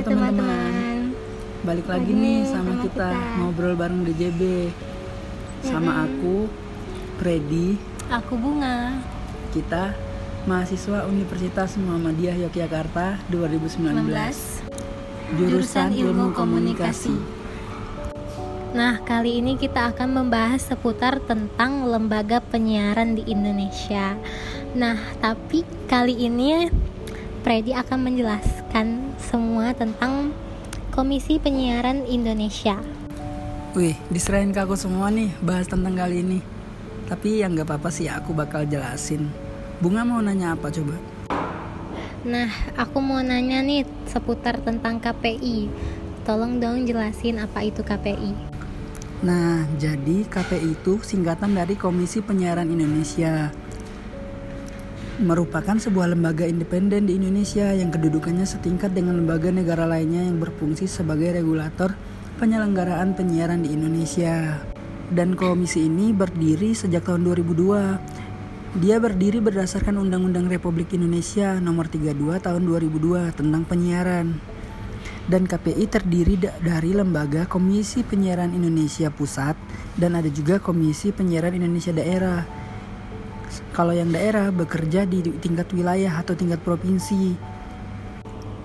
Halo teman-teman. Balik lagi nih sama kita ngobrol bareng DJB. Sama aku Freddy, Aku Bunga. kita mahasiswa Universitas Muhammadiyah Yogyakarta 2019. 19. Jurusan Ilmu Komunikasi. Nah, kali ini kita akan membahas seputar tentang lembaga penyiaran di Indonesia. Nah, tapi kali ini Freddy akan menjelaskan semua tentang Komisi Penyiaran Indonesia. Wih, diserahin ke aku semua nih bahas tentang kali ini. Tapi ya nggak apa-apa sih, aku bakal jelasin. Bunga mau nanya apa coba? Nah, aku mau nanya nih seputar tentang KPI. Tolong dong jelasin apa itu KPI. Nah, jadi KPI itu singkatan dari Komisi Penyiaran Indonesia. Merupakan sebuah lembaga independen di Indonesia yang kedudukannya setingkat dengan lembaga negara lainnya yang berfungsi sebagai regulator penyelenggaraan penyiaran di Indonesia. Dan komisi ini berdiri sejak tahun 2002. Dia berdiri berdasarkan Undang-Undang Republik Indonesia Nomor 32 Tahun 2002 tentang penyiaran dan KPI terdiri da- dari lembaga Komisi Penyiaran Indonesia Pusat dan ada juga Komisi Penyiaran Indonesia Daerah. Kalau yang daerah bekerja di tingkat wilayah atau tingkat provinsi.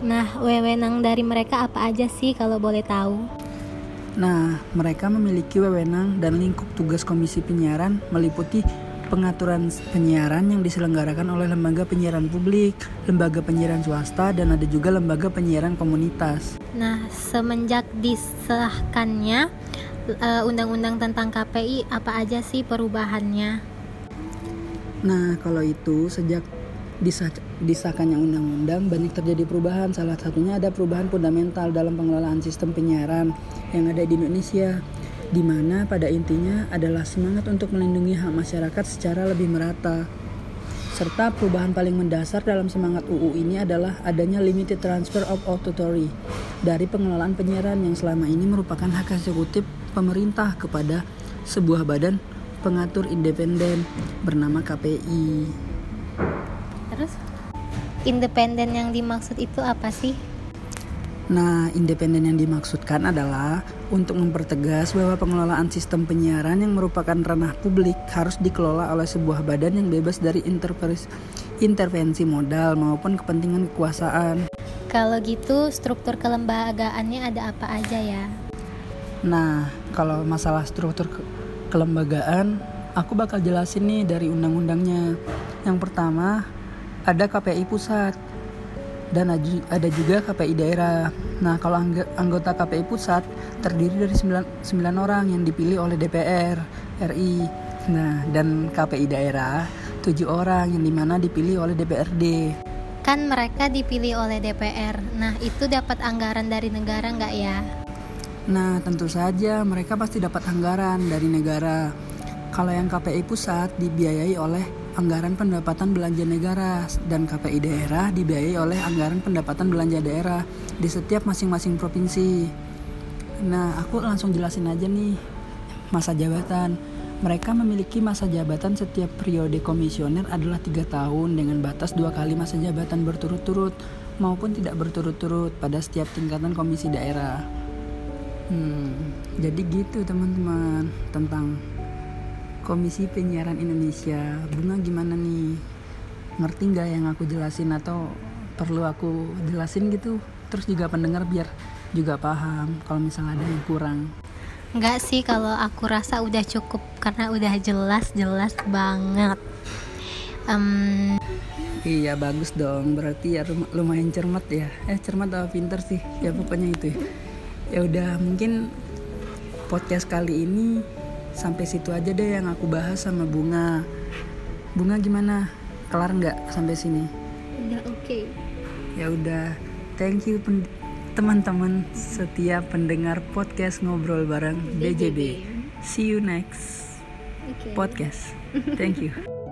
Nah, wewenang dari mereka apa aja sih kalau boleh tahu? Nah, mereka memiliki wewenang dan lingkup tugas Komisi Penyiaran meliputi pengaturan penyiaran yang diselenggarakan oleh lembaga penyiaran publik, lembaga penyiaran swasta, dan ada juga lembaga penyiaran komunitas. Nah, semenjak disahkannya eh, undang-undang tentang KPI, apa aja sih perubahannya? Nah, kalau itu sejak disah disahkannya undang-undang banyak terjadi perubahan. Salah satunya ada perubahan fundamental dalam pengelolaan sistem penyiaran yang ada di Indonesia, di mana pada intinya adalah semangat untuk melindungi hak masyarakat secara lebih merata. Serta perubahan paling mendasar dalam semangat UU ini adalah adanya limited transfer of authority dari pengelolaan penyiaran yang selama ini merupakan hak eksekutif pemerintah kepada sebuah badan pengatur independen bernama KPI. Terus independen yang dimaksud itu apa sih? Nah, independen yang dimaksudkan adalah untuk mempertegas bahwa pengelolaan sistem penyiaran yang merupakan ranah publik harus dikelola oleh sebuah badan yang bebas dari intervensi, modal maupun kepentingan kekuasaan. Kalau gitu, struktur kelembagaannya ada apa aja ya? Nah, kalau masalah struktur ke- kelembagaan, aku bakal jelasin nih dari undang-undangnya. Yang pertama, ada KPI pusat dan ada juga KPI daerah. Nah, kalau angg- anggota KPI pusat terdiri dari 9, orang yang dipilih oleh DPR RI. Nah, dan KPI daerah 7 orang yang di mana dipilih oleh DPRD. Kan mereka dipilih oleh DPR. Nah, itu dapat anggaran dari negara nggak ya? Nah, tentu saja mereka pasti dapat anggaran dari negara. Kalau yang KPI pusat dibiayai oleh anggaran pendapatan belanja negara dan KPI daerah dibiayai oleh anggaran pendapatan belanja daerah di setiap masing-masing provinsi. Nah, aku langsung jelasin aja nih masa jabatan. Mereka memiliki masa jabatan setiap periode komisioner adalah tiga tahun dengan batas dua kali masa jabatan berturut-turut maupun tidak berturut-turut pada setiap tingkatan komisi daerah. Hmm, jadi gitu teman-teman tentang Komisi Penyiaran Indonesia. Bunga gimana nih? Ngerti nggak yang aku jelasin atau perlu aku jelasin gitu? Terus juga pendengar biar juga paham kalau misalnya ada yang kurang. Nggak sih, kalau aku rasa udah cukup karena udah jelas-jelas banget. Em, Iya bagus dong. Berarti ya lumayan cermat ya. Eh cermat atau pinter sih? Ya pokoknya itu. ya. Ya udah mungkin podcast kali ini sampai situ aja deh yang aku bahas sama Bunga. Bunga gimana? Kelar nggak sampai sini? udah oke. Ya udah. Thank you pen- teman-teman setiap pendengar podcast ngobrol bareng DJB. See you next Oke. podcast. Thank you.